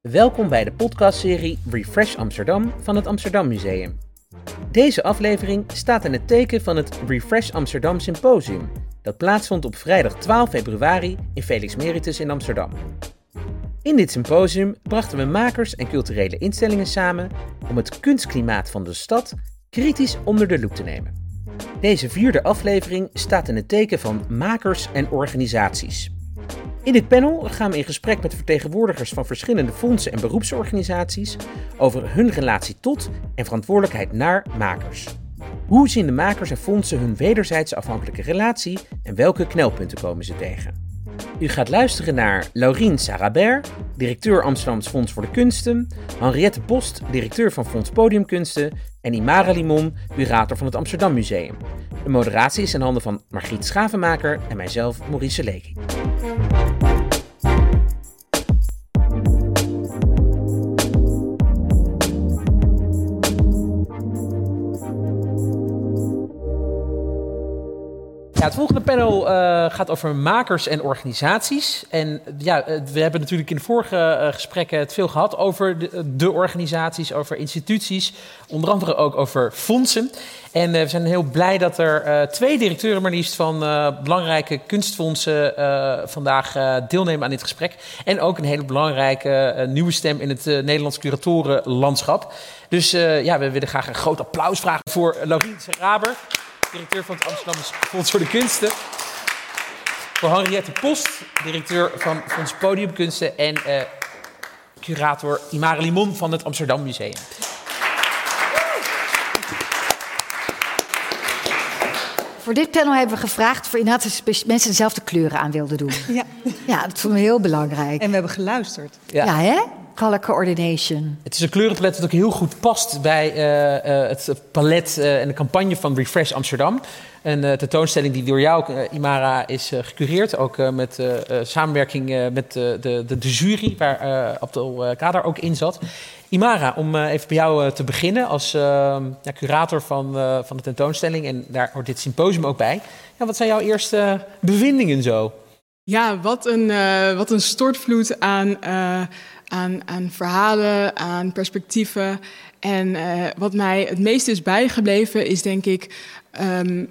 Welkom bij de podcastserie Refresh Amsterdam van het Amsterdam Museum. Deze aflevering staat in het teken van het Refresh Amsterdam Symposium, dat plaatsvond op vrijdag 12 februari in Felix Meritus in Amsterdam. In dit symposium brachten we makers en culturele instellingen samen om het kunstklimaat van de stad kritisch onder de loep te nemen. Deze vierde aflevering staat in het teken van makers en organisaties. In dit panel gaan we in gesprek met vertegenwoordigers van verschillende fondsen en beroepsorganisaties over hun relatie tot en verantwoordelijkheid naar makers. Hoe zien de makers en fondsen hun wederzijds afhankelijke relatie en welke knelpunten komen ze tegen? U gaat luisteren naar Laurien Sarabert, directeur Amsterdams Fonds voor de Kunsten, Henriette Post, directeur van Fonds Podiumkunsten en Imara Limon, curator van het Amsterdam Museum. De moderatie is in handen van Margriet Schavenmaker en mijzelf, Maurice Leeking. Het volgende panel uh, gaat over makers en organisaties. En ja, eh, we hebben natuurlijk in de vorige uh, gesprekken het veel gehad over de, de, organisaties, over instituties, onder andere ook over fondsen. En we zijn heel blij dat er twee directeuren maar liefst van belangrijke kunstfondsen vandaag deelnemen aan dit gesprek. En ook een hele belangrijke nieuwe stem in het Nederlands curatorenlandschap. Dus ja, we willen graag een groot applaus vragen voor Laurien Raber directeur van het Amsterdamse Fonds voor de Kunsten. Voor Henriette Post, directeur van Fonds Podiumkunsten. En uh, curator Imare Limon van het Amsterdam Museum. Voor dit panel hebben we gevraagd voor inderdaad mensen dezelfde kleuren aan wilden doen. Ja. ja, dat vonden we heel belangrijk. En we hebben geluisterd. Ja, ja hè? Color coordination. Het is een kleurenpalet dat ook heel goed past bij uh, uh, het palet uh, en de campagne van Refresh Amsterdam. Een tentoonstelling die door jou, Imara, is gecureerd. Ook met samenwerking met de, de, de, jury, waar Abdel Kader ook in zat. Imara, om even bij jou te beginnen als ja, curator van, van de tentoonstelling. En daar hoort dit symposium ook bij. Ja, wat zijn jouw eerste bevindingen zo? Ja, wat een, wat een stortvloed aan aan, verhalen, aan perspectieven. En uh, wat mij het meest is bijgebleven is denk ik um,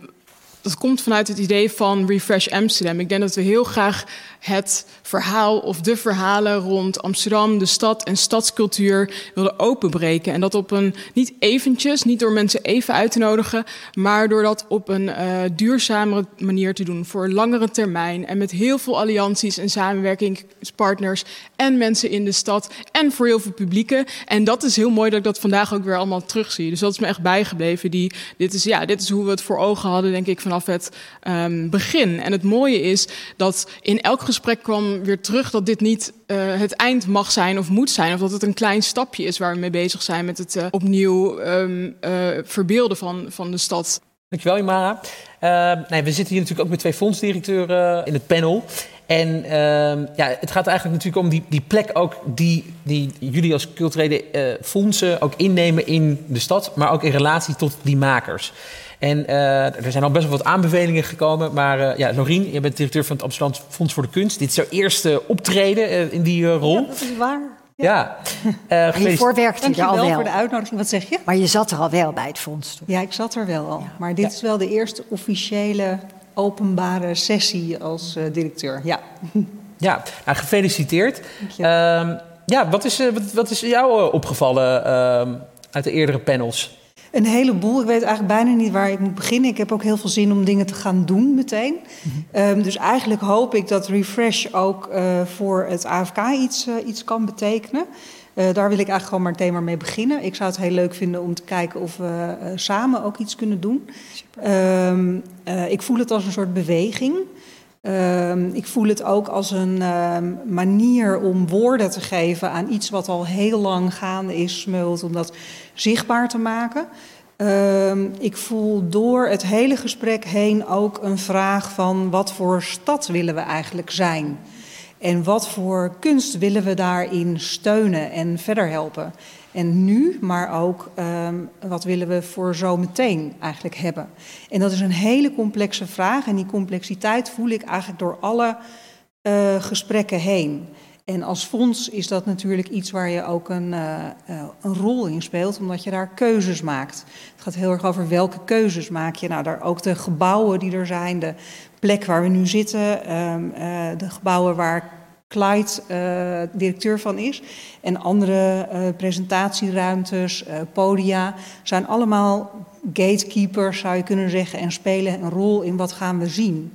dat komt vanuit het idee van Refresh Amsterdam. Ik denk dat we heel graag het verhaal of de verhalen rond Amsterdam, de stad en stadscultuur willen openbreken. En dat op een niet eventjes, niet door mensen even uit te nodigen, maar door dat op een uh, duurzamere manier te doen voor langere termijn. En met heel veel allianties en samenwerkingspartners en mensen in de stad en voor heel veel publieken. En dat is heel mooi dat ik dat vandaag ook weer allemaal terugzie. Dus dat is me echt bijgebleven. Die, dit, is, ja, dit is hoe we het voor ogen hadden, denk ik, vanaf het um, begin. En het mooie is dat in elk gesprek kwam weer terug dat dit niet uh, het eind mag zijn of moet zijn. Of dat het een klein stapje is waar we mee bezig zijn met het uh, opnieuw um, uh, verbeelden van, van de stad. Dankjewel, Imara. nee, we zitten hier natuurlijk ook met twee fondsdirecteuren in het panel. En uh, ja, het gaat eigenlijk natuurlijk om die, die plek ook die, die jullie als culturele fondsen ook innemen in de stad, maar ook in relatie tot die makers. En uh, er zijn al best wel wat aanbevelingen gekomen. Maar uh, ja, Lorien, je bent directeur van het Amsterdam Fonds voor de Kunst. Dit is jouw eerste optreden uh, in die rol. Ja, dat is waar. Ja. ja. hiervoor werkte je er al wel. voor de uitnodiging. Wat zeg je? Maar je zat er al wel bij het fonds. Toch? Ja, ik zat er wel al. Ja. Maar dit is wel de eerste officiële openbare sessie als directeur. Ja. Ja, nou, gefeliciteerd. Um, ja, wat is, wat, wat is jou opgevallen um, uit de eerdere panels? Een heleboel. Ik weet eigenlijk bijna niet waar ik moet beginnen. Ik heb ook heel veel zin om dingen te gaan doen meteen. Mm -hmm. um, dus eigenlijk hoop ik dat Refresh ook uh, voor het AFK iets, uh, iets kan betekenen. Uh, daar wil ik eigenlijk gewoon maar meteen maar mee beginnen. Ik zou het heel leuk vinden om te kijken of we samen ook iets kunnen doen. Um, ik voel het als een soort beweging. Um, ik voel het ook als een um, manier om woorden te geven aan iets wat al heel lang gaande is, smult, om dat zichtbaar te maken. Um, ik voel door het hele gesprek heen ook een vraag van wat voor stad willen we eigenlijk zijn? En wat voor kunst willen we daarin steunen en verder helpen? En nu, maar ook ehm, wat willen we voor zometeen eigenlijk hebben. En dat is een hele complexe vraag en die complexiteit voel ik eigenlijk door alle uh, gesprekken heen. En als fonds is dat natuurlijk iets waar je ook een, uh, een, rol in speelt, omdat je daar keuzes maakt. Het gaat heel erg over welke keuzes maak je. Nou, daar ook de gebouwen die er zijn, de plek waar we nu zitten, uh, de gebouwen waar Clyde uh, directeur van is, en andere presentatieruimtes, podia, zijn allemaal gatekeepers, zou je kunnen zeggen, en spelen een rol in wat gaan we zien.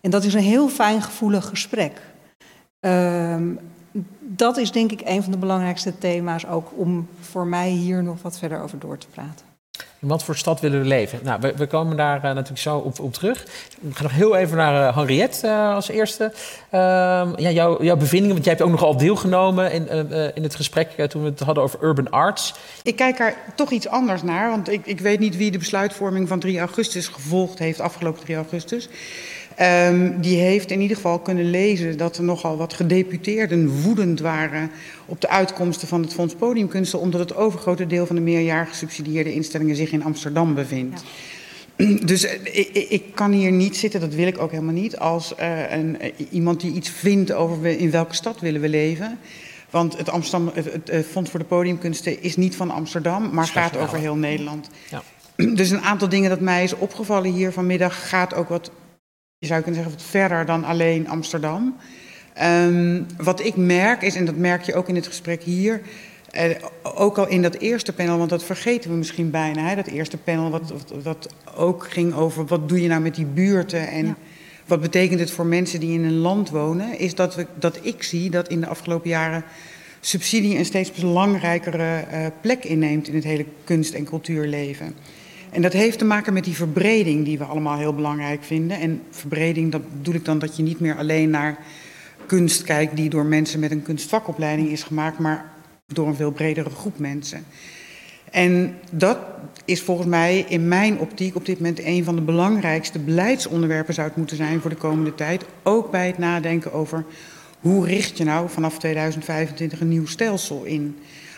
En dat is een heel fijn gevoelig gesprek. Um, dat is denk ik een van de belangrijkste thema's ook om voor mij hier nog wat verder over door te praten. In wat voor stad willen we leven? Nou, we, komen daar uh, natuurlijk zo op, op, terug. We gaan nog heel even naar uh, Henriette uh, als eerste. Ehm, ja, jou, jouw bevindingen, want jij hebt ook nogal deelgenomen in, in het gesprek toen we het hadden over urban arts. Ik kijk er toch iets anders naar, want ik, ik weet niet wie de besluitvorming van 3 augustus gevolgd heeft, afgelopen 3 augustus. Um, die heeft in ieder geval kunnen lezen dat er nogal wat gedeputeerden woedend waren op de uitkomsten van het Fonds Podiumkunsten, omdat het overgrote deel van de meerjarig gesubsidieerde instellingen zich in Amsterdam bevindt. Ja. Dus uh, ik, ik, kan hier niet zitten, dat wil ik ook helemaal niet, als uh, een, uh, iemand die iets vindt over we, in welke stad willen we leven. Want het, Amsterdam, het, het, het Fonds voor de Podiumkunsten is niet van Amsterdam, maar gaat over heel Nederland. Ja. Dus een aantal dingen dat mij is opgevallen hier vanmiddag gaat ook wat je zou kunnen zeggen, wat verder dan alleen Amsterdam. Um, wat ik merk is, en dat merk je ook in het gesprek hier, eh, ook al in dat eerste panel, want dat vergeten we misschien bijna, hè, dat eerste panel wat, wat, wat, ook ging over wat doe je nou met die buurten en ja. wat betekent het voor mensen die in een land wonen, is dat, we, dat ik zie dat in de afgelopen jaren subsidie een steeds belangrijkere uh, plek inneemt in het hele kunst- en cultuurleven. En dat heeft te maken met die verbreding die we allemaal heel belangrijk vinden. En verbreding, dat bedoel ik dan dat je niet meer alleen naar kunst kijkt die door mensen met een kunstvakopleiding is gemaakt, maar door een veel bredere groep mensen. En dat is volgens mij in mijn optiek op dit moment een van de belangrijkste beleidsonderwerpen zou het moeten zijn voor de komende tijd. Ook bij het nadenken over hoe richt je nou vanaf 2025 een nieuw stelsel in.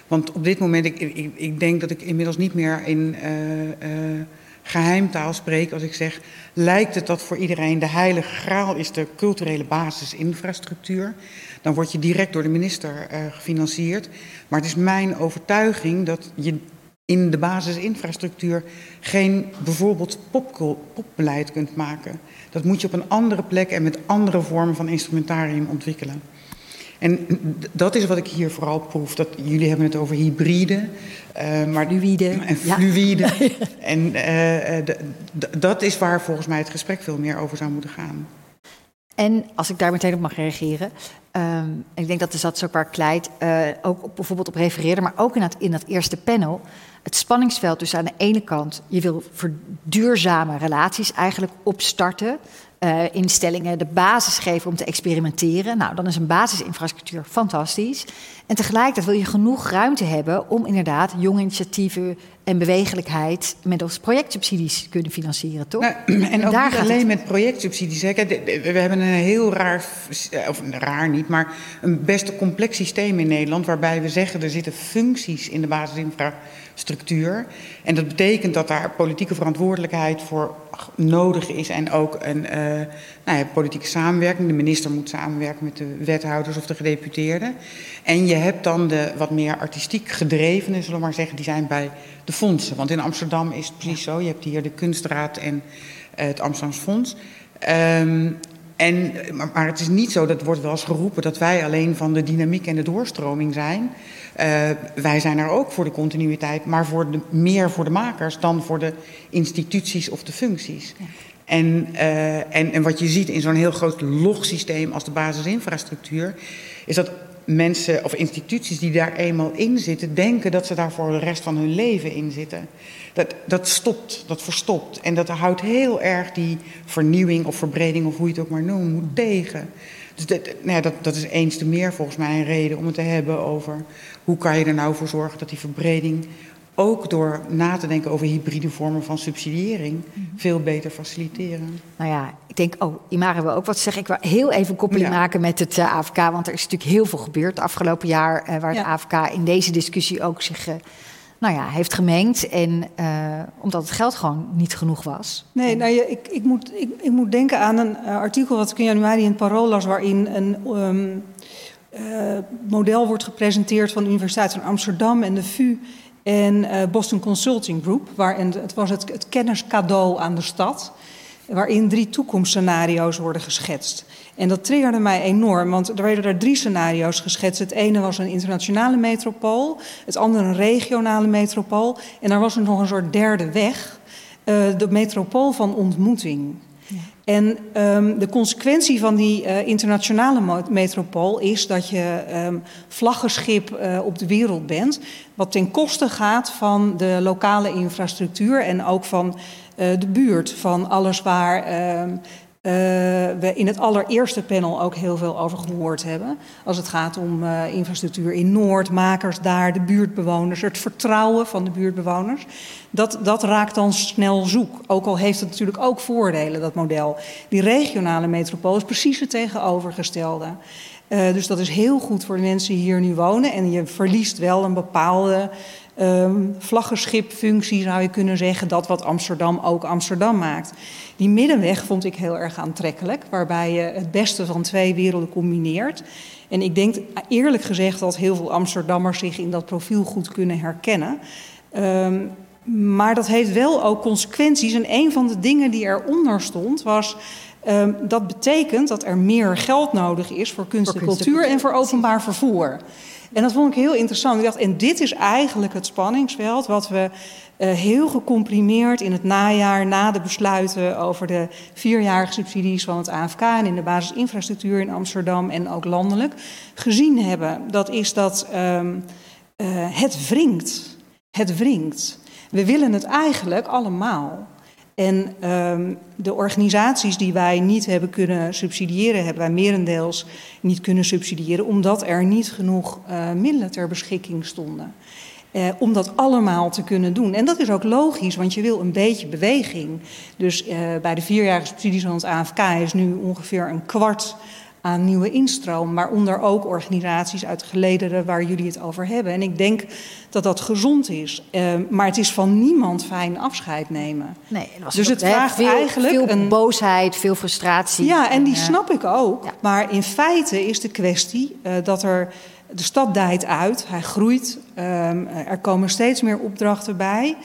Want op dit moment, ik, ik, ik denk dat ik inmiddels niet meer in uh, uh, geheimtaal spreek als ik zeg, lijkt het dat voor iedereen de heilige graal is de culturele basisinfrastructuur. Dan word je direct door de minister uh, gefinancierd. Maar het is mijn overtuiging dat je in de basisinfrastructuur geen bijvoorbeeld pop, popbeleid kunt maken. Dat moet je op een andere plek en met andere vormen van instrumentarium ontwikkelen. En dat is wat ik hier vooral proef. Dat, jullie hebben het over hybride. Uh, maar, fluïde. En fluïde. Ja. en uh, dat is waar volgens mij het gesprek veel meer over zou moeten gaan. En als ik daar meteen op mag reageren. Um, ik denk dat de zat ook waar Kleit uh, ook op, bijvoorbeeld op refereerde, maar ook in dat, in dat eerste panel. Het spanningsveld tussen aan de ene kant, je wil verduurzame relaties eigenlijk opstarten uh, instellingen de basis geven om te experimenteren. Nou, dan is een basisinfrastructuur fantastisch. En tegelijkertijd wil je genoeg ruimte hebben om inderdaad jonge initiatieven en bewegelijkheid middels projectsubsidies te kunnen financieren, toch? Nou, en, en ook niet alleen het... met projectsubsidies. Hè. We hebben een heel raar, of raar niet, maar een best complex systeem in Nederland waarbij we zeggen er zitten functies in de basisinfrastructuur. En dat betekent dat daar politieke verantwoordelijkheid voor nodig is en ook een uh, nou ja, politieke samenwerking. De minister moet samenwerken met de wethouders of de gedeputeerden. En je hebt dan de wat meer artistiek gedrevenen, zullen we maar zeggen, die zijn bij de fondsen. Want in Amsterdam is het precies zo. Je hebt hier de Kunstraad en uh, het Amsterdams Fonds. Um, en, maar, maar, het is niet zo, dat wordt wel eens geroepen, dat wij alleen van de dynamiek en de doorstroming zijn. Uh, wij zijn er ook voor de continuïteit, maar voor de, meer voor de makers dan voor de instituties of de functies. Ja. En, uh, en, en wat je ziet in zo'n heel groot logsysteem als de basisinfrastructuur, is dat mensen of instituties die daar eenmaal in zitten, denken dat ze daar voor de rest van hun leven in zitten. Dat, dat stopt, dat verstopt. En dat houdt heel erg die vernieuwing of verbreding, of hoe je het ook maar noemt, tegen. Dus dat, nou ja, dat, dat is eens te meer volgens mij een reden om het te hebben over hoe kan je er nou voor zorgen dat die verbreding ook door na te denken over hybride vormen van subsidiëring veel beter faciliteren. Nou ja, ik denk, oh, Imara wil ook wat zeggen. Ik wil heel even koppeling Ja. maken met het eh, AFK, want er is natuurlijk heel veel gebeurd het afgelopen jaar, eh, waar het. AFK in deze discussie ook zich, eh, nou ja, heeft gemengd. En eh, omdat het geld gewoon niet genoeg was. Nee, nou, ik, ik, moet, ik, ik moet denken aan een eh, artikel wat ik in januari in het Parool las... waarin een ehm, eh, model wordt gepresenteerd van de Universiteit van Amsterdam en de VU... en Boston Consulting Group. Waar, en het was het, het kenniscadeau aan de stad... waarin drie toekomstscenario's worden geschetst. En dat triggerde mij enorm, want er werden er drie scenario's geschetst. Het ene was een internationale metropool, het andere een regionale metropool... en er was er nog een soort derde weg... Eh, de metropool van ontmoeting. En ehm, de consequentie van die eh, internationale metropool is dat je ehm vlaggenschip eh, op de wereld bent, wat ten koste gaat van de lokale infrastructuur en ook van eh, de buurt, van alles waar eh, we in het allereerste panel ook heel veel over gehoord hebben. Als het gaat om eh, infrastructuur in Noord, makers daar, de buurtbewoners, het vertrouwen van de buurtbewoners. Dat, dat raakt dan snel zoek. Ook al heeft het natuurlijk ook voordelen, dat model. Die regionale metropool is precies het tegenovergestelde. Eh, dus dat is heel goed voor de mensen die hier nu wonen. En je verliest wel een bepaalde ehm vlaggenschipfunctie, zou je kunnen zeggen. Dat wat Amsterdam ook Amsterdam maakt. Die middenweg vond ik heel erg aantrekkelijk. Waarbij je het beste van twee werelden combineert. En ik denk eerlijk gezegd dat heel veel Amsterdammers zich in dat profiel goed kunnen herkennen. Ehm, maar dat heeft wel ook consequenties. En een van de dingen die eronder stond was. ehm, dat betekent dat er meer geld nodig is voor kunst Voor en kunst en cultuur en voor openbaar vervoer. En dat vond ik heel interessant. Ik dacht, en dit is eigenlijk het spanningsveld wat we eh, heel gecomprimeerd in het najaar na de besluiten over de vierjarige subsidies van het AFK en in de basisinfrastructuur in Amsterdam en ook landelijk gezien hebben. Dat is dat ehm, eh, het wringt. Het wringt. We willen het eigenlijk allemaal. En ehm, de organisaties die wij niet hebben kunnen subsidiëren, hebben wij merendeels niet kunnen subsidiëren, omdat er niet genoeg eh, middelen ter beschikking stonden. Eh, om dat allemaal te kunnen doen. En dat is ook logisch, want je wil een beetje beweging. Dus eh, bij de vierjarige subsidies van het AFK is nu ongeveer een kwart aan nieuwe instroom, waaronder ook organisaties uit de gelederen waar jullie het over hebben. En ik denk dat dat gezond is. Eh, maar het is van niemand fijn afscheid nemen. Nee, er was Dus het vraagt veel, eigenlijk veel een- boosheid, veel frustratie. Ja, en die snap ik ook. ja. Maar in feite is de kwestie eh, dat er. De stad dijt uit, hij groeit, ehm, er komen steeds meer opdrachten bij.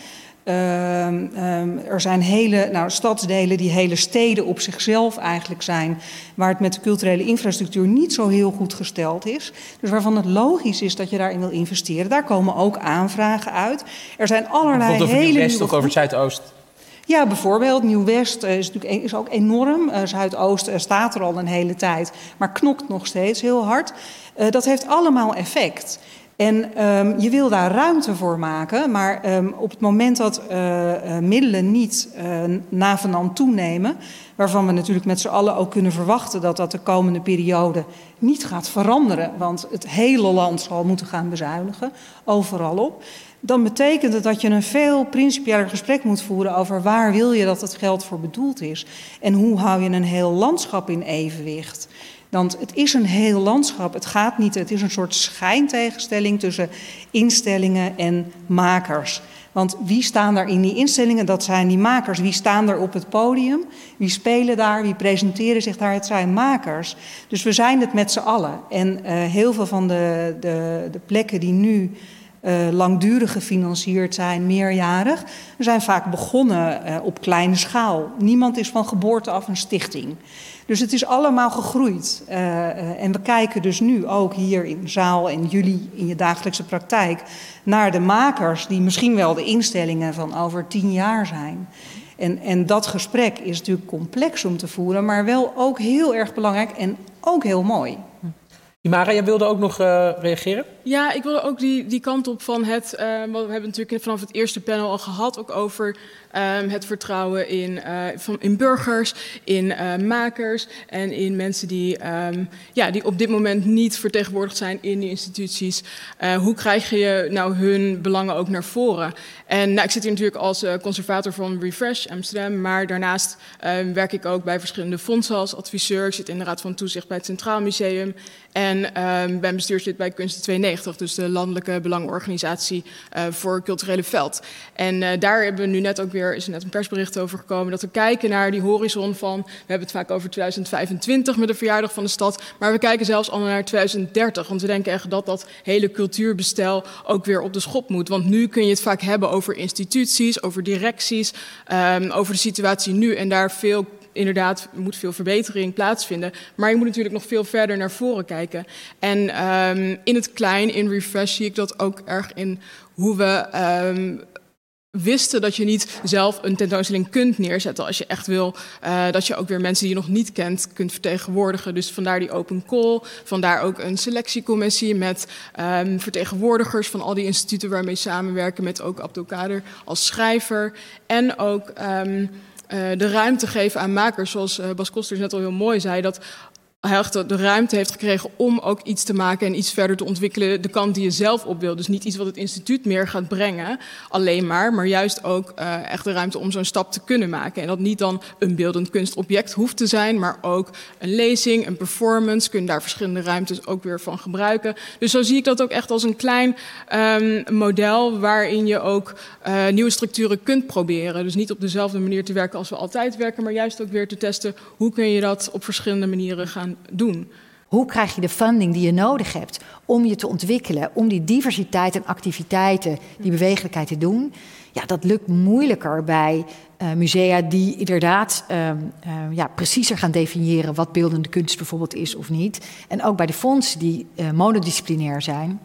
Ehm, ehm, er zijn hele nou, stadsdelen die hele steden op zichzelf eigenlijk zijn, waar het met de culturele infrastructuur niet zo heel goed gesteld is. Dus waarvan het logisch is dat je daarin wil investeren. Daar komen ook aanvragen uit. Er zijn allerlei over hele West nieuwe of over Zuidoost. ja, bijvoorbeeld Nieuw-West eh, is, natuurlijk, is ook enorm. Eh, Zuidoost eh, staat er al een hele tijd, maar knokt nog steeds heel hard. Dat heeft allemaal effect. En ehm, je wil daar ruimte voor maken, maar ehm, op het moment dat eh, eh, middelen niet eh navenant toenemen, waarvan we natuurlijk met z'n allen ook kunnen verwachten dat dat de komende periode niet gaat veranderen, want het hele land zal moeten gaan bezuinigen, overal op, dan betekent het dat je een veel principiëler gesprek moet voeren over waar wil je dat het geld voor bedoeld is en hoe hou je een heel landschap in evenwicht. Want het is een heel landschap. Het gaat niet, het is een soort schijntegenstelling tussen instellingen en makers. Want wie staan daar in die instellingen? Dat zijn die makers. Wie staan er op het podium? Wie spelen daar? Wie presenteren zich daar? Het zijn makers. Dus we zijn het met z'n allen. En uh, heel veel van de, de, de plekken die nu uh, langdurig gefinancierd zijn, meerjarig, zijn vaak begonnen uh, op kleine schaal. Niemand is van geboorte af een stichting. Dus het is allemaal gegroeid. Uh, uh, en we kijken dus nu ook hier in de zaal en jullie in je dagelijkse praktijk naar de makers, die misschien wel de instellingen van over tien jaar zijn. En, en dat gesprek is natuurlijk complex om te voeren, maar wel ook heel erg belangrijk en ook heel mooi. Imara, jij wilde ook nog uh, reageren? Ja, ik wilde ook die, die kant op van het. Uh, we hebben natuurlijk vanaf het eerste panel al gehad, ook over Ehm, het vertrouwen in, van, in burgers, in makers en in mensen die, ehm, ja, die op dit moment niet vertegenwoordigd zijn in die instituties. hoe krijg je nou hun belangen ook naar voren? En nou, ik zit hier natuurlijk als conservator van Refresh Amsterdam, maar daarnaast ehm, werk ik ook bij verschillende fondsen als adviseur. Ik zit in de Raad van Toezicht bij het Centraal Museum en ben bestuurslid bij Kunst 92, dus de landelijke belangenorganisatie voor culturele veld. En daar hebben we nu net ook weer, is er net een persbericht over gekomen, dat we kijken naar die horizon van, we hebben het vaak over 2025 met de verjaardag van de stad, maar we kijken zelfs al naar 2030, want we denken echt dat dat hele cultuurbestel ook weer op de schop moet. Want nu kun je het vaak hebben over instituties, over directies, um, over de situatie nu en daar veel inderdaad moet veel verbetering plaatsvinden. Maar je moet natuurlijk nog veel verder naar voren kijken. En um, in het klein, in Refresh, zie ik dat ook erg in hoe we um, wisten dat je niet zelf een tentoonstelling kunt neerzetten als je echt wil uh, dat je ook weer mensen die je nog niet kent kunt vertegenwoordigen. Dus vandaar die open call, vandaar ook een selectiecommissie met um, vertegenwoordigers van al die instituten waarmee samenwerken, met ook Abdelkader als schrijver en ook um, uh, de ruimte geven aan makers, zoals uh, Bas Koster net al heel mooi zei, dat hij echt de ruimte heeft gekregen om ook iets te maken en iets verder te ontwikkelen, de kant die je zelf op wil. Dus niet iets wat het instituut meer gaat brengen, alleen maar, maar juist ook uh, echt de ruimte om zo'n stap te kunnen maken. En dat niet dan een beeldend kunstobject hoeft te zijn, maar ook een lezing, een performance, kunnen daar verschillende ruimtes ook weer van gebruiken. Dus zo zie ik dat ook echt als een klein um, model waarin je ook uh, nieuwe structuren kunt proberen. Dus niet op dezelfde manier te werken als we altijd werken, maar juist ook weer te testen hoe kun je dat op verschillende manieren gaan doen. Hoe krijg je de funding die je nodig hebt om je te ontwikkelen, om die diversiteit en activiteiten, die bewegelijkheid te doen? Ja, dat lukt moeilijker bij uh, musea die inderdaad uh, uh, ja, preciezer gaan definiëren wat beeldende kunst bijvoorbeeld is of niet. En ook bij de fondsen die uh, monodisciplinair zijn,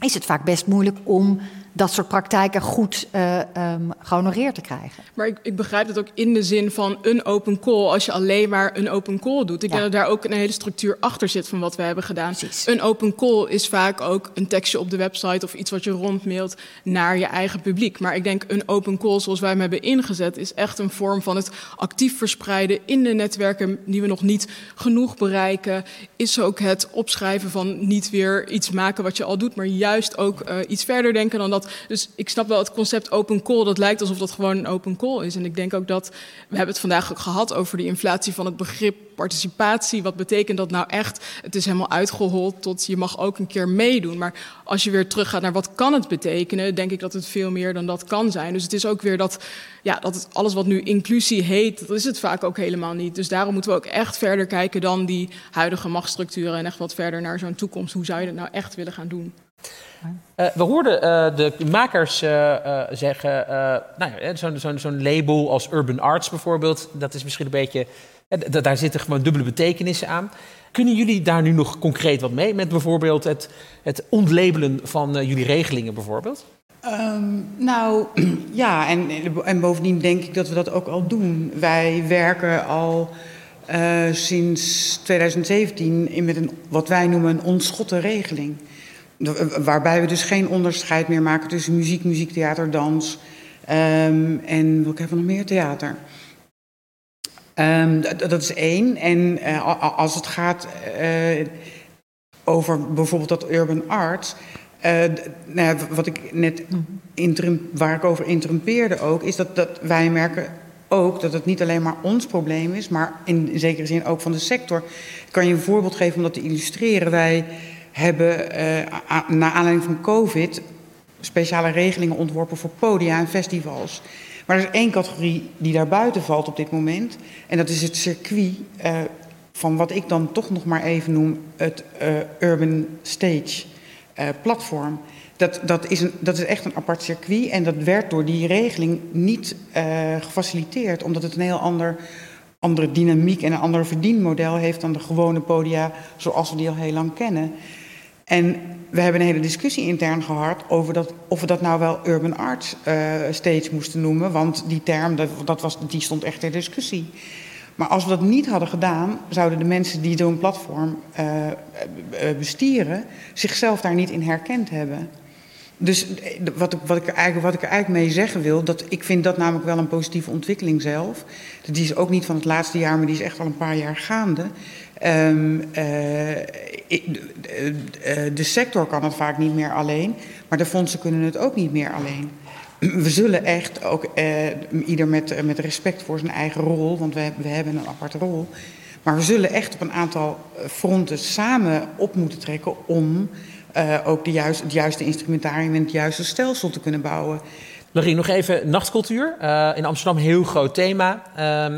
is het vaak best moeilijk om dat soort praktijken goed uh, um, gehonoreerd te krijgen. Maar ik, ik, begrijp het ook in de zin van een open call. Als je alleen maar een open call doet. Ik ja. denk dat daar ook een hele structuur achter zit van wat we hebben gedaan. Precies. Een open call is vaak ook een tekstje op de website of iets wat je rondmailt naar je eigen publiek. Maar ik denk een open call zoals wij hem hebben ingezet is echt een vorm van het actief verspreiden in de netwerken die we nog niet genoeg bereiken. Is ook het opschrijven van niet weer iets maken wat je al doet, maar juist ook uh, iets verder denken dan dat dus ik snap wel het concept open call. Dat lijkt alsof dat gewoon een open call is. En ik denk ook dat, we hebben het vandaag ook gehad over de inflatie van het begrip participatie. Wat betekent dat nou echt? Het is helemaal uitgehold tot je mag ook een keer meedoen. Maar als je weer teruggaat naar wat kan het betekenen, denk ik dat het veel meer dan dat kan zijn. Dus het is ook weer dat, ja, dat het, alles wat nu inclusie heet, dat is het vaak ook helemaal niet. Dus daarom moeten we ook echt verder kijken dan die huidige machtsstructuren en echt wat verder naar zo'n toekomst. Hoe zou je dat nou echt willen gaan doen? Uh, we hoorden uh, de makers uh, zeggen, nou ja, zo'n zo zo label als urban arts bijvoorbeeld, dat is misschien een beetje, daar zitten gewoon dubbele betekenissen aan. Kunnen jullie daar nu nog concreet wat mee, met bijvoorbeeld het, het ontlabelen van jullie regelingen bijvoorbeeld? Um, nou ja, en, en bovendien denk ik dat we dat ook al doen. Wij werken al sinds 2017 in met een, wat wij noemen een ontschotte regeling. Waarbij we dus geen onderscheid meer maken tussen muziek, muziektheater, dans um, en wat hebben we nog meer? Theater. Um, dat is één. En uh, als het gaat uh, over bijvoorbeeld dat urban art. Uh, nou ja, wat ik net interim, waar ik over interrumpeerde ook, is dat, dat wij merken ook dat het niet alleen maar ons probleem is, maar in zekere zin ook van de sector. Ik kan je een voorbeeld geven om dat te illustreren. Wij hebben uh, naar aanleiding van COVID speciale regelingen ontworpen voor podia en festivals. Maar er is één categorie die daar buiten valt op dit moment. En dat is het circuit uh, van wat ik dan toch nog maar even noem het uh, Urban Stage platform. Dat, dat, is een, dat is echt een apart circuit en dat werd door die regeling niet gefaciliteerd, omdat het een heel ander andere dynamiek en een ander verdienmodel heeft dan de gewone podia zoals we die al heel lang kennen. En we hebben een hele discussie intern gehad over dat, of we dat nou wel urban arts uh, stage moesten noemen. Want die term, dat, was, die stond echt ter discussie. Maar als we dat niet hadden gedaan, zouden de mensen die zo'n platform uh, bestieren zichzelf daar niet in herkend hebben. Dus wat ik, wat, ik eigenlijk, wat ik er eigenlijk mee zeggen wil, dat ik vind dat namelijk wel een positieve ontwikkeling zelf. Die is ook niet van het laatste jaar, maar die is echt al een paar jaar gaande. Um, uh, de sector kan het vaak niet meer alleen, maar de fondsen kunnen het ook niet meer alleen. We zullen echt ook, ieder met, met respect voor zijn eigen rol, want we, we hebben een aparte rol. Maar we zullen echt op een aantal fronten samen op moeten trekken om uh, ook de het juiste instrumentarium en het juiste stelsel te kunnen bouwen. Larry, nog even nachtcultuur. Uh, in Amsterdam heel groot thema. Uh,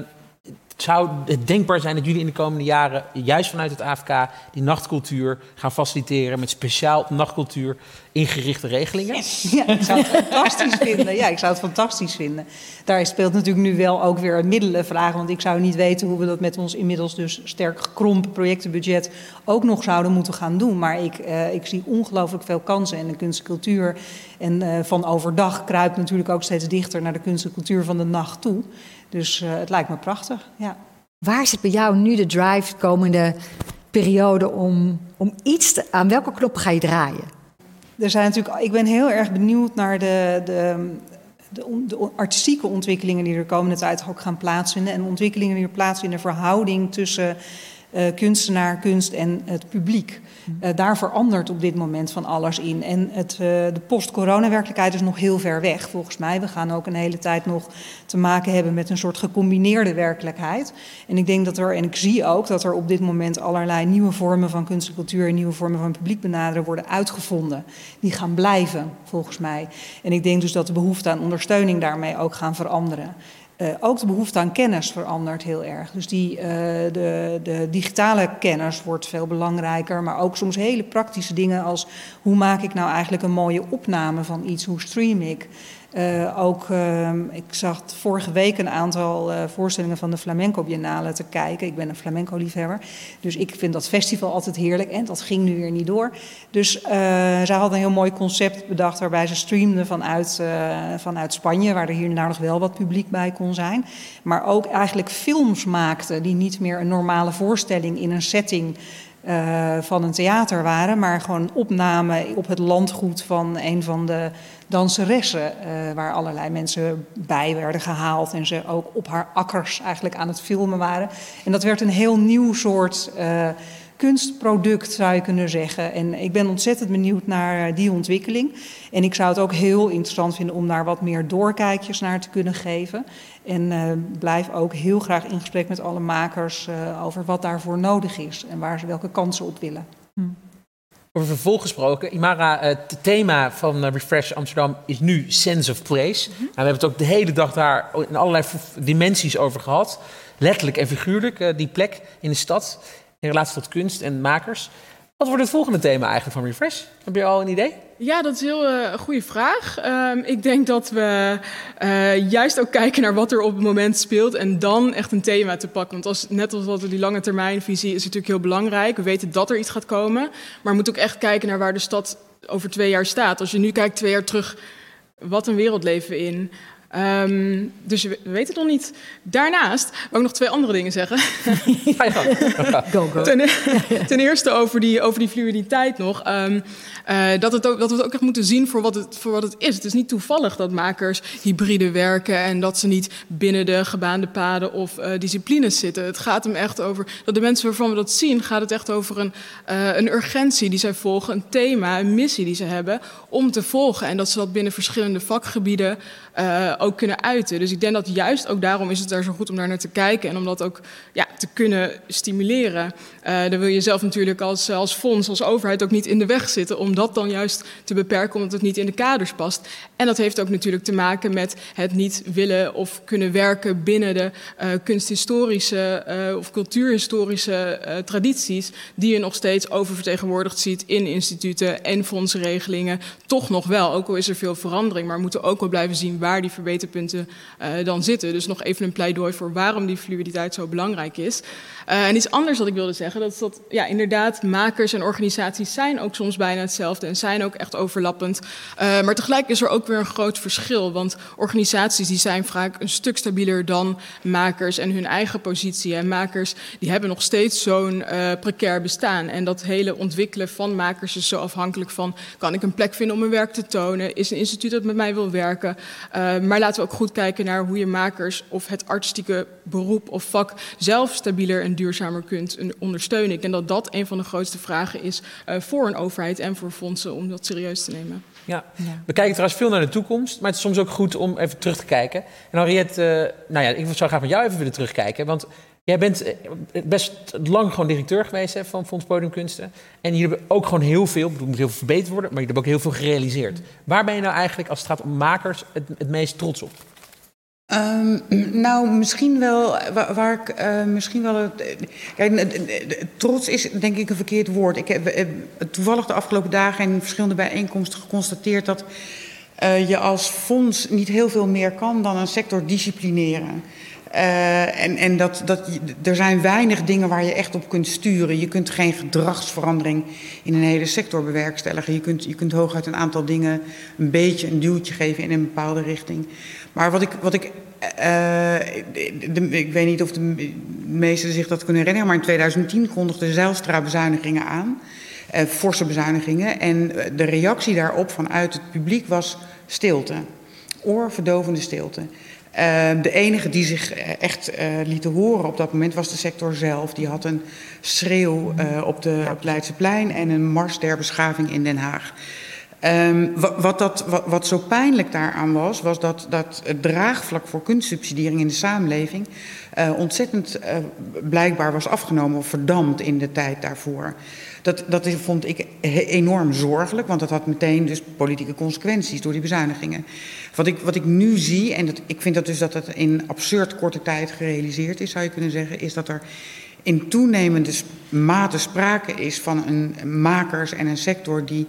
zou het denkbaar zijn dat jullie in de komende jaren, juist vanuit het AFK, die nachtcultuur gaan faciliteren met speciaal nachtcultuur ingerichte regelingen? Ja, ik zou het fantastisch vinden. Ja, ik zou het fantastisch vinden. Daar speelt natuurlijk nu wel ook weer een middelenvraag, want ik zou niet weten hoe we dat met ons inmiddels dus sterk gekrompen projectenbudget ook nog zouden moeten gaan doen. Maar ik, uh, ik zie ongelooflijk veel kansen in de kunst en cultuur. En uh, van overdag kruipt natuurlijk ook steeds dichter naar de kunst en cultuur van de nacht toe. Dus uh, het lijkt me prachtig, ja. Waar zit bij jou nu de drive de komende periode om, om iets te, aan welke knoppen ga je draaien? Er zijn natuurlijk, ik ben heel erg benieuwd naar de, de, de, artistieke ontwikkelingen die er de komende tijd ook gaan plaatsvinden. En ontwikkelingen die er plaatsvinden in de verhouding tussen kunstenaar, kunst en het publiek. Uh, daar verandert op dit moment van alles in. En het, uh, de post-corona-werkelijkheid is nog heel ver weg, volgens mij. We gaan ook een hele tijd nog te maken hebben met een soort gecombineerde werkelijkheid. En ik denk dat er, en ik zie ook dat er op dit moment allerlei nieuwe vormen van kunst en cultuur en nieuwe vormen van publiek benaderen worden uitgevonden. Die gaan blijven, volgens mij. En ik denk dus dat de behoefte aan ondersteuning daarmee ook gaan veranderen. Uh, ook de behoefte aan kennis verandert heel erg. Dus die, uh, de, de, digitale kennis wordt veel belangrijker, maar ook soms hele praktische dingen als hoe maak ik nou eigenlijk een mooie opname van iets, hoe stream ik. Uh, ook, uh, ik zag vorige week een aantal uh, voorstellingen van de Flamenco Biennale te kijken. Ik ben een flamenco-liefhebber, dus ik vind dat festival altijd heerlijk. En dat ging nu weer niet door. Dus zij hadden een heel mooi concept bedacht waarbij ze streamden vanuit, vanuit Spanje, waar er hier nou nog wel wat publiek bij kon zijn. Maar ook eigenlijk films maakten die niet meer een normale voorstelling in een setting van een theater waren, maar gewoon opname op het landgoed van een van de danseressen, uh, waar allerlei mensen bij werden gehaald en ze ook op haar akkers eigenlijk aan het filmen waren. En dat werd een heel nieuw soort uh, kunstproduct, zou je kunnen zeggen. En ik ben ontzettend benieuwd naar die ontwikkeling. En ik zou het ook heel interessant vinden om daar wat meer doorkijkjes naar te kunnen geven. En blijf ook heel graag in gesprek met alle makers over wat daarvoor nodig is en waar ze welke kansen op willen. Hm. Over vervolg gesproken, Imara, het thema van Refresh Amsterdam is nu Sense of Place. Mm -hmm. nou, we hebben het ook de hele dag daar in allerlei dimensies over gehad. Letterlijk en figuurlijk, uh, die plek in de stad in relatie tot kunst en makers. Wat wordt het volgende thema eigenlijk van Refresh? Heb je al een idee? Ja, dat is een heel uh, goede vraag. Um, ik denk dat we uh, juist ook kijken naar wat er op het moment speelt en dan echt een thema te pakken. Want als, net als wat we die lange termijnvisie is natuurlijk heel belangrijk. We weten dat er iets gaat komen, maar we moeten ook echt kijken naar waar de stad over twee jaar staat. Als je nu kijkt twee jaar terug, wat een wereld leven we in? Um, dus we weten het nog niet. Daarnaast wil ik nog twee andere dingen zeggen. go, go. Ten, ten, eerste over die, over die fluiditeit nog. Um, uh, dat, het ook, dat we het ook echt moeten zien voor wat, het, voor wat het is. Het is niet toevallig dat makers hybride werken en dat ze niet binnen de gebaande paden of uh, disciplines zitten. Het gaat hem echt over dat de mensen waarvan we dat zien, gaat het echt over een, uh, een urgentie die zij volgen, een thema, een missie die ze hebben om te volgen. En dat ze dat binnen verschillende vakgebieden ook kunnen uiten. Dus ik denk dat juist ook daarom is het daar zo goed om daar naar te kijken en om dat ook ja, te kunnen stimuleren. dan wil je zelf natuurlijk als, als fonds, als overheid ook niet in de weg zitten om dat dan juist te beperken omdat het niet in de kaders past. En dat heeft ook natuurlijk te maken met het niet willen of kunnen werken binnen de uh, kunsthistorische uh, of cultuurhistorische uh, tradities die je nog steeds oververtegenwoordigd ziet in instituten en fondsregelingen. Toch nog wel, ook al is er veel verandering, maar we moeten ook wel blijven zien waar die verbeterpunten uh, dan zitten. Dus nog even een pleidooi voor waarom die fluiditeit zo belangrijk is. Uh, en iets anders wat ik wilde zeggen, dat is dat ja, inderdaad makers en organisaties zijn ook soms bijna hetzelfde en zijn ook echt overlappend. Uh, maar tegelijk is er ook weer een groot verschil, want organisaties die zijn vaak een stuk stabieler dan makers en hun eigen positie. En makers die hebben nog steeds zo'n precair bestaan. En dat hele ontwikkelen van makers is zo afhankelijk van, kan ik een plek vinden om mijn werk te tonen? Is een instituut dat met mij wil werken? maar laten we ook goed kijken naar hoe je makers of het artistieke beroep of vak zelf stabieler en duurzamer kunt ondersteunen. Ik denk dat dat een van de grootste vragen is uh, voor een overheid en voor fondsen om dat serieus te nemen. Ja. we kijken trouwens veel naar de toekomst, maar het is soms ook goed om even terug te kijken. En Henriette, uh, nou ja, ik zou graag met jou even willen terugkijken, want jij bent eh, best lang gewoon directeur geweest van Fonds Podiumkunsten. En jullie hebben ook gewoon heel veel, bedoel, moet heel veel verbeterd worden, maar jullie hebben ook heel veel gerealiseerd. Waar ben je nou eigenlijk, als het gaat om makers, het, het meest trots op? Um, nou, misschien wel, waar, ik uh, misschien wel. Het, kijk, trots is denk ik een verkeerd woord. Ik heb uh, toevallig de afgelopen dagen in verschillende bijeenkomsten geconstateerd dat je als fonds niet heel veel meer kan dan een sector disciplineren. Uh, en en dat, dat, er zijn weinig dingen waar je echt op kunt sturen. Je kunt geen gedragsverandering in een hele sector bewerkstelligen. Je kunt, je kunt hooguit een aantal dingen een beetje een duwtje geven in een bepaalde richting. Maar wat ik, wat ik uh, ik weet niet of de meesten zich dat kunnen herinneren, maar in 2010 kondigde Zijlstra bezuinigingen aan, uh, forse bezuinigingen. En de reactie daarop vanuit het publiek was stilte, oorverdovende stilte. Uh, de enige die zich echt uh, lieten horen op dat moment was de sector zelf. Die had een schreeuw uh, op, de, op het Leidseplein en een mars der beschaving in Den Haag. Um, wat, wat, dat, wat, wat, zo pijnlijk daaraan was, was dat, dat het draagvlak voor kunstsubsidiering in de samenleving ontzettend blijkbaar was afgenomen of verdampt in de tijd daarvoor. Dat, dat vond ik enorm zorgelijk, want dat had meteen dus politieke consequenties door die bezuinigingen. Wat ik, wat ik nu zie, en dat, ik vind dat dus dat het in absurd korte tijd gerealiseerd is, zou je kunnen zeggen, is dat er in toenemende mate sprake is van een makers en een sector die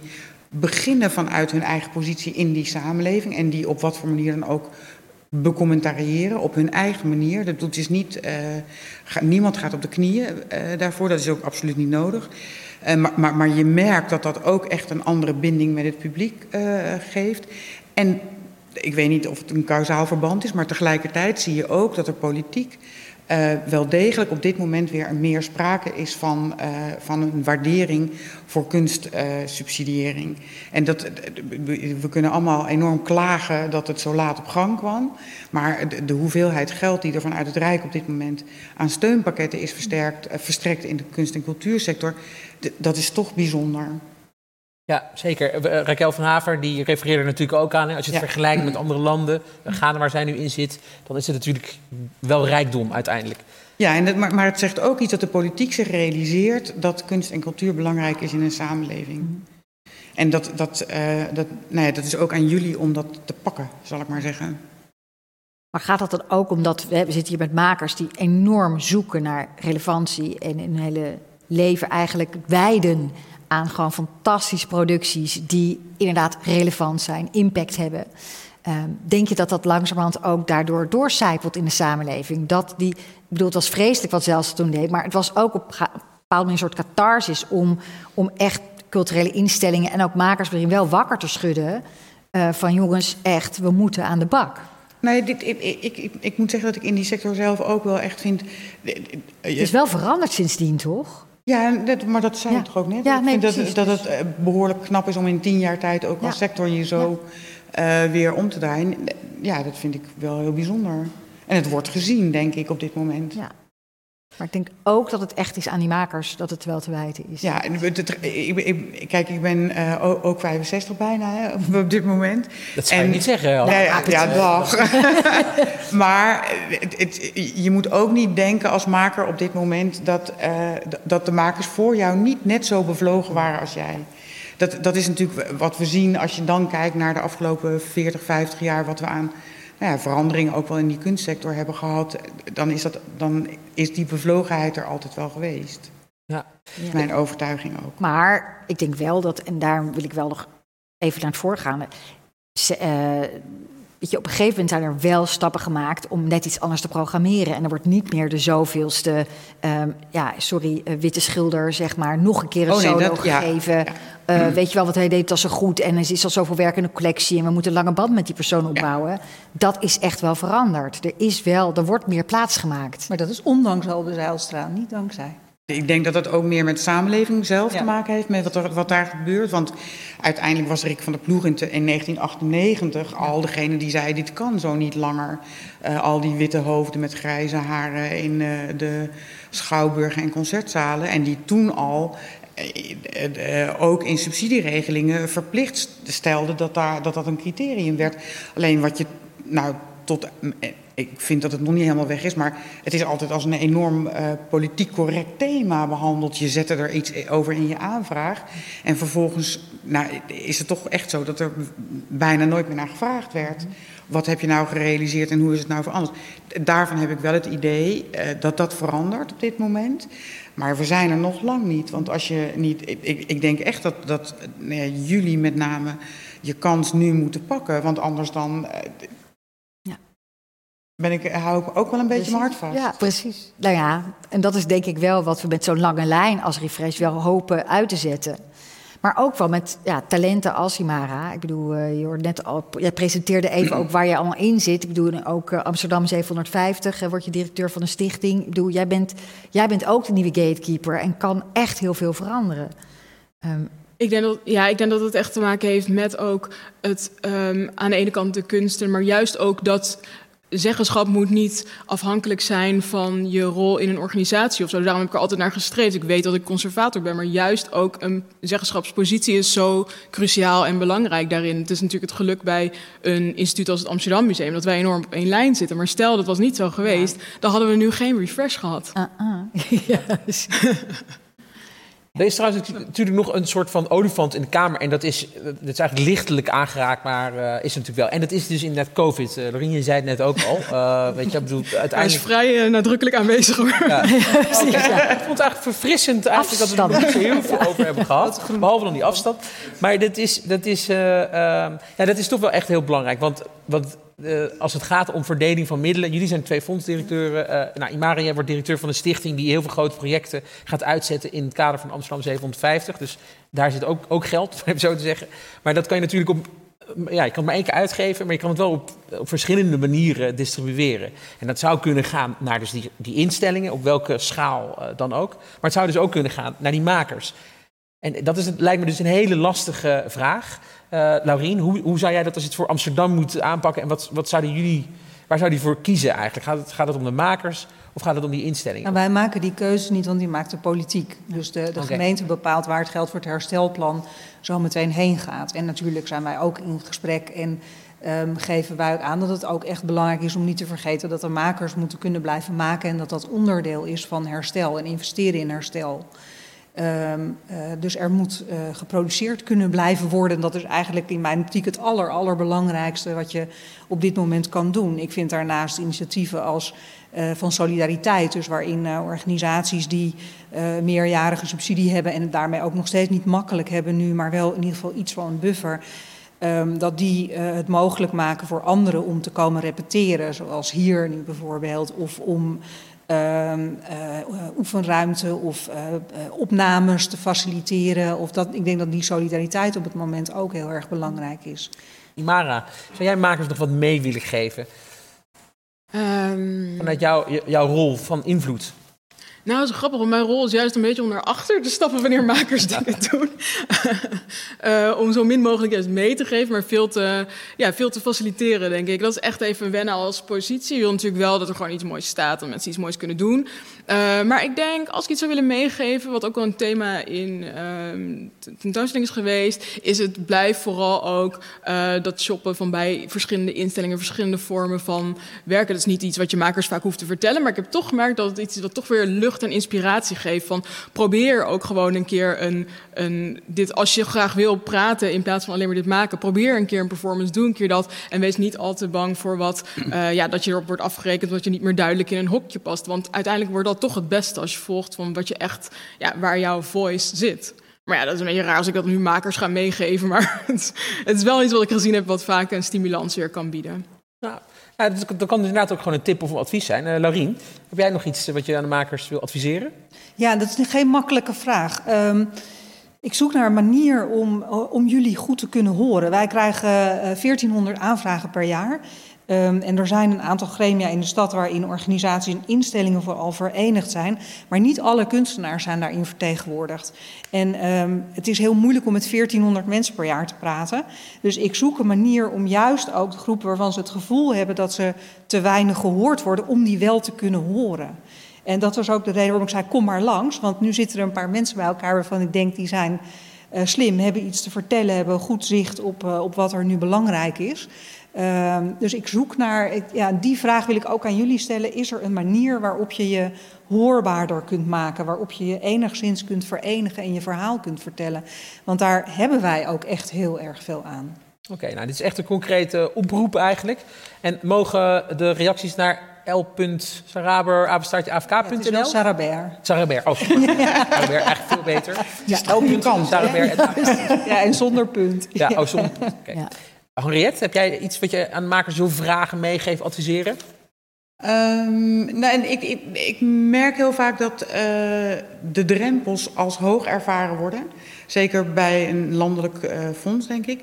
beginnen vanuit hun eigen positie in die samenleving en die op wat voor manier dan ook becommentariëren op hun eigen manier. Dat doet dus niet, uh, niemand gaat op de knieën uh, daarvoor, dat is ook absoluut niet nodig. Uh, maar, maar, maar, je merkt dat dat ook echt een andere binding met het publiek geeft. En ik weet niet of het een kausaal verband is, maar tegelijkertijd zie je ook dat er politiek uh, wel degelijk op dit moment weer meer sprake is van, uh, van een waardering voor kunstsubsidiëring. Uh, en dat, we kunnen allemaal enorm klagen dat het zo laat op gang kwam. Maar de, de hoeveelheid geld die er vanuit het Rijk op dit moment aan steunpakketten is versterkt, verstrekt in de kunst- en cultuursector, dat is toch bijzonder. Ja, zeker. Uh, Raquel van Haver die refereerde natuurlijk ook aan. Hè. Als je het ja. vergelijkt met andere landen, Ghana waar zij nu in zit, dan is het natuurlijk wel rijkdom uiteindelijk. Ja, en dat, maar, maar, het zegt ook iets dat de politiek zich realiseert dat kunst en cultuur belangrijk is in een samenleving. Mm. En dat, dat, uh, dat, nou ja, dat is ook aan jullie om dat te pakken, zal ik maar zeggen. Maar gaat dat dan ook omdat we, we zitten hier met makers die enorm zoeken naar relevantie en hun hele leven eigenlijk wijden aan gewoon fantastische producties die inderdaad relevant zijn, impact hebben. Um, denk je dat dat langzamerhand ook daardoor doorcijpelt in de samenleving? Dat die, ik bedoel, het was vreselijk wat zelfs toen deed, maar het was ook op een bepaald een soort catharsis om, om echt culturele instellingen en ook makers erin wel wakker te schudden. Uh, van jongens, echt, we moeten aan de bak. Nee, dit, ik, ik, ik, ik, moet zeggen dat ik in die sector zelf ook wel echt vind. Het is wel veranderd sindsdien, toch? Ja, dat, maar dat zei ja. toch ook net? Ja, nee, ik vind precies, dat, dat het uh, behoorlijk knap is om in tien jaar tijd ook als sector je zo uh, weer om te draaien. Ja, dat vind ik wel heel bijzonder. En het wordt gezien, denk ik, op dit moment. Ja. Maar ik denk ook dat het echt is aan die makers dat het wel te wijten is. Ja, kijk, ik ben uh, ook, ook 65 bijna hè, op dit moment. Dat zou en, je niet zeggen. Ja, ja, ja dag. maar het, je moet ook niet denken als maker op dit moment dat, uh, dat de makers voor jou niet net zo bevlogen waren als jij. Dat, dat is natuurlijk wat we zien als je dan kijkt naar de afgelopen 40, 50 jaar, wat we aan nou ja, veranderingen ook wel in die kunstsector hebben gehad, dan is, dat, dan is die bevlogenheid er altijd wel geweest. Ja. Dat is mijn overtuiging ook. Maar ik denk wel dat, en daar wil ik wel nog even naar het voorgaan. Uh, weet je, op een gegeven moment zijn er wel stappen gemaakt om net iets anders te programmeren. En er wordt niet meer de zoveelste, um, ja, sorry, uh, witte schilder, zeg maar, nog een keer een oh, nee, solo dat, gegeven. Ja, ja. Uh, weet je wel, wat hij deed, was zo goed. En er is al zoveel werk in de collectie. En we moeten een lange band met die persoon opbouwen. Dat is echt wel veranderd. Er is wel, er wordt meer plaats gemaakt. Maar dat is ondanks al de Zijlstraat, niet dankzij. Ik denk dat dat ook meer met de samenleving zelf te maken heeft, met wat, er, wat daar gebeurt. Want uiteindelijk was Rick van der Ploeg in, in 1998 al degene die zei: dit kan zo niet langer. Uh, al die witte hoofden met grijze haren in uh, de schouwburgen en concertzalen. En die toen al uh, ook in subsidieregelingen verplicht stelde dat, daar, dat dat een criterium werd. Alleen wat je nou tot ik vind dat het nog niet helemaal weg is, maar het is altijd als een enorm uh, politiek correct thema behandeld. Je zette er iets over in je aanvraag. En vervolgens nou, is het toch echt zo dat er bijna nooit meer naar gevraagd werd. Wat heb je nou gerealiseerd en hoe is het nou veranderd? Daarvan heb ik wel het idee uh, dat dat verandert op dit moment. Maar we zijn er nog lang niet. Want als je niet. Ik, ik denk echt dat, dat nee, jullie met name je kans nu moeten pakken. Want anders dan. Ben ik, hou ik ook wel een beetje mijn hart vast. Ja, precies. Nou ja, en dat is denk ik wel wat we met zo'n lange lijn als Refresh wel hopen uit te zetten. Maar ook wel met ja, talenten als Imara. Ik bedoel, uh, je hoort net al, jij presenteerde even ook waar je allemaal in zit. Ik bedoel, ook uh, Amsterdam 750 uh, word je directeur van een stichting. Ik bedoel, jij bent, jij bent ook de nieuwe gatekeeper en kan echt heel veel veranderen. Um, ik denk, dat, ja, ik denk dat het echt te maken heeft met ook het um, aan de ene kant de kunsten, maar juist ook dat zeggenschap moet niet afhankelijk zijn van je rol in een organisatie of zo. Daarom heb ik er altijd naar gestreefd. Ik weet dat ik conservator ben, maar juist ook een zeggenschapspositie is zo cruciaal en belangrijk daarin. Het is natuurlijk het geluk bij een instituut als het Amsterdam Museum dat wij enorm op één lijn zitten. Maar stel dat was niet zo geweest, dan hadden we nu geen refresh gehad. Uh -uh. yes. Er is trouwens natuurlijk nog een soort van olifant in de kamer. En dat is, dat is eigenlijk lichtelijk aangeraakt, maar uh, is natuurlijk wel. En dat is dus inderdaad COVID. Uh, Lorien, je zei het net ook al. Uh, weet je, bedoel, uiteindelijk... Hij is vrij nadrukkelijk aanwezig hoor. Ja. ja, ja. Ik vond het eigenlijk verfrissend eigenlijk dat we er niet zo heel veel over hebben gehad. Behalve dan die afstand. Maar dat is, dat is, ehm, ja, dat is toch wel echt heel belangrijk. Want, want uh, als het gaat om verdeling van middelen. Jullie zijn twee fondsdirecteuren. Uh, nou, Imaria wordt directeur van een stichting die heel veel grote projecten gaat uitzetten in het kader van Amsterdam 750. Dus daar zit ook, ook geld, om zo te zeggen. Maar dat kan je natuurlijk op. Ja, je kan het maar één keer uitgeven, maar je kan het wel op, op verschillende manieren distribueren. En dat zou kunnen gaan naar dus die, die instellingen, op welke schaal dan ook. Maar het zou dus ook kunnen gaan naar die makers. En dat is, het lijkt me dus een hele lastige vraag. Uh, Laurien, hoe, hoe zou jij dat als je het voor Amsterdam moet aanpakken? En wat, wat zouden jullie, waar zou die voor kiezen eigenlijk? Gaat het, gaat het om de makers of gaat het om die instellingen? Nou, wij maken die keuze niet, want die maakt de politiek. Dus de, de okay. gemeente bepaalt waar het geld voor het herstelplan zo meteen heen gaat. En natuurlijk zijn wij ook in gesprek en um, geven wij ook aan dat het ook echt belangrijk is om niet te vergeten dat de makers moeten kunnen blijven maken en dat dat onderdeel is van herstel en investeren in herstel. Um, uh, dus er moet uh, geproduceerd kunnen blijven worden. Dat is eigenlijk in mijn optiek het aller, allerbelangrijkste wat je op dit moment kan doen. Ik vind daarnaast initiatieven als uh, van solidariteit, dus waarin organisaties die meerjarige subsidie hebben en het daarmee ook nog steeds niet makkelijk hebben nu, maar wel in ieder geval iets van een buffer. Um, dat die het mogelijk maken voor anderen om te komen repeteren, zoals hier nu bijvoorbeeld, of om oefenruimte of uh, opnames te faciliteren. Of dat, ik denk dat die solidariteit op het moment ook heel erg belangrijk is. Imara, zou jij makers nog wat mee willen geven? Um... Vanuit jou, jouw rol van invloed? Nou, dat is grappig, want mijn rol is juist een beetje om naar achter te stappen wanneer makers dingen doen. uh, om zo min mogelijk juist mee te geven, maar veel te, ja, veel te faciliteren, denk ik. Dat is echt even wennen als positie. Je wil natuurlijk wel dat er gewoon iets moois staat en mensen iets moois kunnen doen. Uh, maar ik denk, als ik iets zou willen meegeven, wat ook wel een thema in uh, tentoonstelling is geweest, is het blijf vooral ook uh, dat shoppen van bij verschillende instellingen, verschillende vormen van werken. Dat is niet iets wat je makers vaak hoeft te vertellen, maar ik heb toch gemerkt dat het iets is wat toch weer lucht en inspiratie geeft. Van probeer ook gewoon een keer een, een dit, als je graag wil praten in plaats van alleen maar dit maken, probeer een keer een performance, doe een keer dat en wees niet al te bang voor wat, ja, dat je erop wordt afgerekend, dat je niet meer duidelijk in een hokje past. Want uiteindelijk wordt dat toch het beste als je volgt van wat je echt, ja, waar jouw voice zit. Maar ja, dat is een beetje raar als ik dat nu makers ga meegeven. Maar het, het is wel iets wat ik gezien heb wat vaak een stimulans weer kan bieden. Dat, dat kan dus inderdaad ook gewoon een tip of een advies zijn. Uh, Laurien, heb jij nog iets wat je aan de makers wil adviseren? Ja, dat is geen makkelijke vraag. Um, ik zoek naar een manier om, om jullie goed te kunnen horen. Wij krijgen 1400 eh, aanvragen per jaar. Um, en er zijn een aantal gremia in de stad waarin organisaties en instellingen vooral verenigd zijn. Maar niet alle kunstenaars zijn daarin vertegenwoordigd. En um, het is heel moeilijk om met 1400 mensen per jaar te praten. Dus ik zoek een manier om juist ook de groepen waarvan ze het gevoel hebben dat ze te weinig gehoord worden, om die wel te kunnen horen. En dat was ook de reden waarom ik zei: kom maar langs. Want nu zitten er een paar mensen bij elkaar waarvan ik denk die zijn uh, slim, hebben iets te vertellen, hebben goed zicht op, uh, op wat er nu belangrijk is. Uh, dus ik zoek naar, ik, ja, die vraag wil ik ook aan jullie stellen. Is er een manier waarop je je hoorbaarder kunt maken, waarop je je enigszins kunt verenigen en je verhaal kunt vertellen? Want daar hebben wij ook echt heel erg veel aan. Oké, nou dit is echt een concrete oproep eigenlijk. En mogen de reacties naar l.saraber, apenstaartje afk.nl? Ja, Saraber. Saraber, oh. ja. Saraber, eigenlijk veel beter. Ja, L.Saraber. Ja, en zonder punt. Ja, oh, zonder punt. Okay. Ja. Henriette, heb jij iets wat je aan makers wil vragen, meegeven, adviseren? Um, nou, en ik, ik, merk heel vaak dat uh, de drempels als hoog ervaren worden. Zeker bij een landelijk uh, fonds, denk ik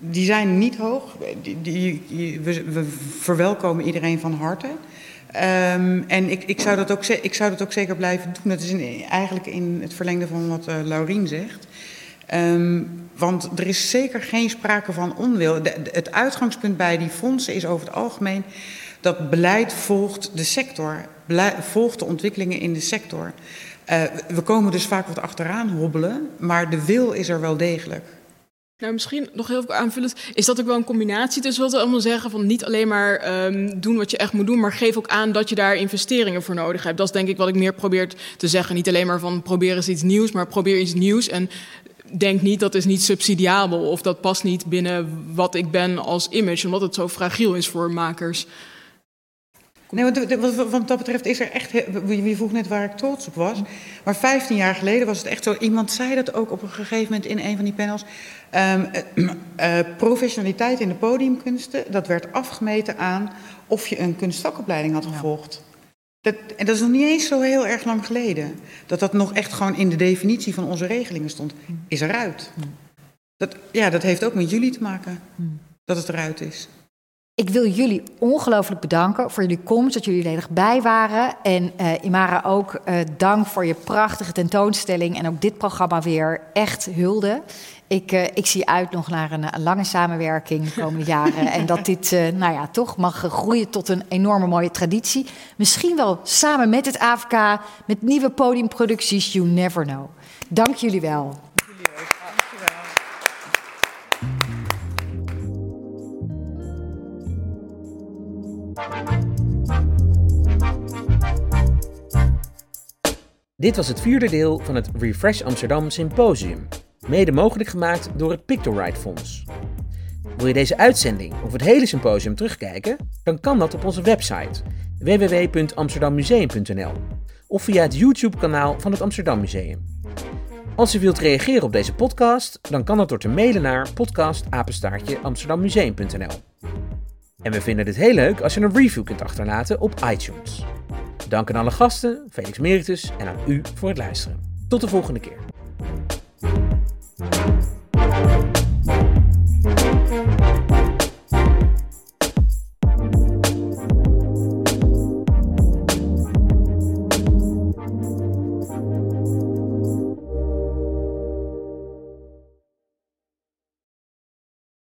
die zijn niet hoog. Die, die, we, we, verwelkomen iedereen van harte. Um, en ik, ik, zou dat ook, ik zou dat ook zeker blijven doen. Dat is eigenlijk in het verlengde van wat uh, Laurien zegt. Um, want er is zeker geen sprake van onwil. Het uitgangspunt bij die fondsen is over het algemeen dat beleid volgt de sector, volgt de ontwikkelingen in de sector. Uh, we komen dus vaak wat achteraan hobbelen, maar de wil is er wel degelijk. Nou, misschien nog heel veel aanvullend. Is dat ook wel een combinatie tussen wat we allemaal zeggen van niet alleen maar um, doen wat je echt moet doen, maar geef ook aan dat je daar investeringen voor nodig hebt. Dat is denk ik wat ik meer probeer te zeggen. Niet alleen maar van probeer eens iets nieuws, maar probeer iets nieuws en denk niet dat is niet subsidiabel of dat past niet binnen wat ik ben als image, omdat het zo fragiel is voor makers. Nee, want wat dat betreft is er echt. Wie vroeg net waar ik trots op was. Maar 15 jaar geleden was het echt zo. Iemand zei dat ook op een gegeven moment in een van die panels. Um, uh, professionaliteit in de podiumkunsten, dat werd afgemeten aan of je een kunstvakopleiding had gevolgd. Dat, en dat is nog niet eens zo heel erg lang geleden. Dat dat nog echt gewoon in de definitie van onze regelingen stond. Is eruit. Dat, ja, dat heeft ook met jullie te maken. Dat het eruit is. Ik wil jullie ongelooflijk bedanken voor jullie komst, dat jullie er bij waren. En uh, Imara ook uh, dank voor je prachtige tentoonstelling en ook dit programma weer echt hulde. Ik, uh, ik zie uit nog naar een, een, lange samenwerking de komende jaren. en dat dit nou ja, toch mag groeien tot een enorme mooie traditie. Misschien wel samen met het AFK, met nieuwe podiumproducties, you never know. Dank jullie wel. Dit was het vierde deel van het Refresh Amsterdam Symposium, mede mogelijk gemaakt door het Pictorite Fonds. Wil je deze uitzending of het hele symposium terugkijken? Dan kan dat op onze website www.amsterdammuseum.nl of via het YouTube-kanaal van het Amsterdam Museum. Als u wilt reageren op deze podcast, dan kan dat door te mailen naar podcastapenstaartjeamsterdammuseum.nl. En we vinden het heel leuk als je een review kunt achterlaten op iTunes. Dank aan alle gasten, Felix Meritus en aan u voor het luisteren. Tot de volgende keer.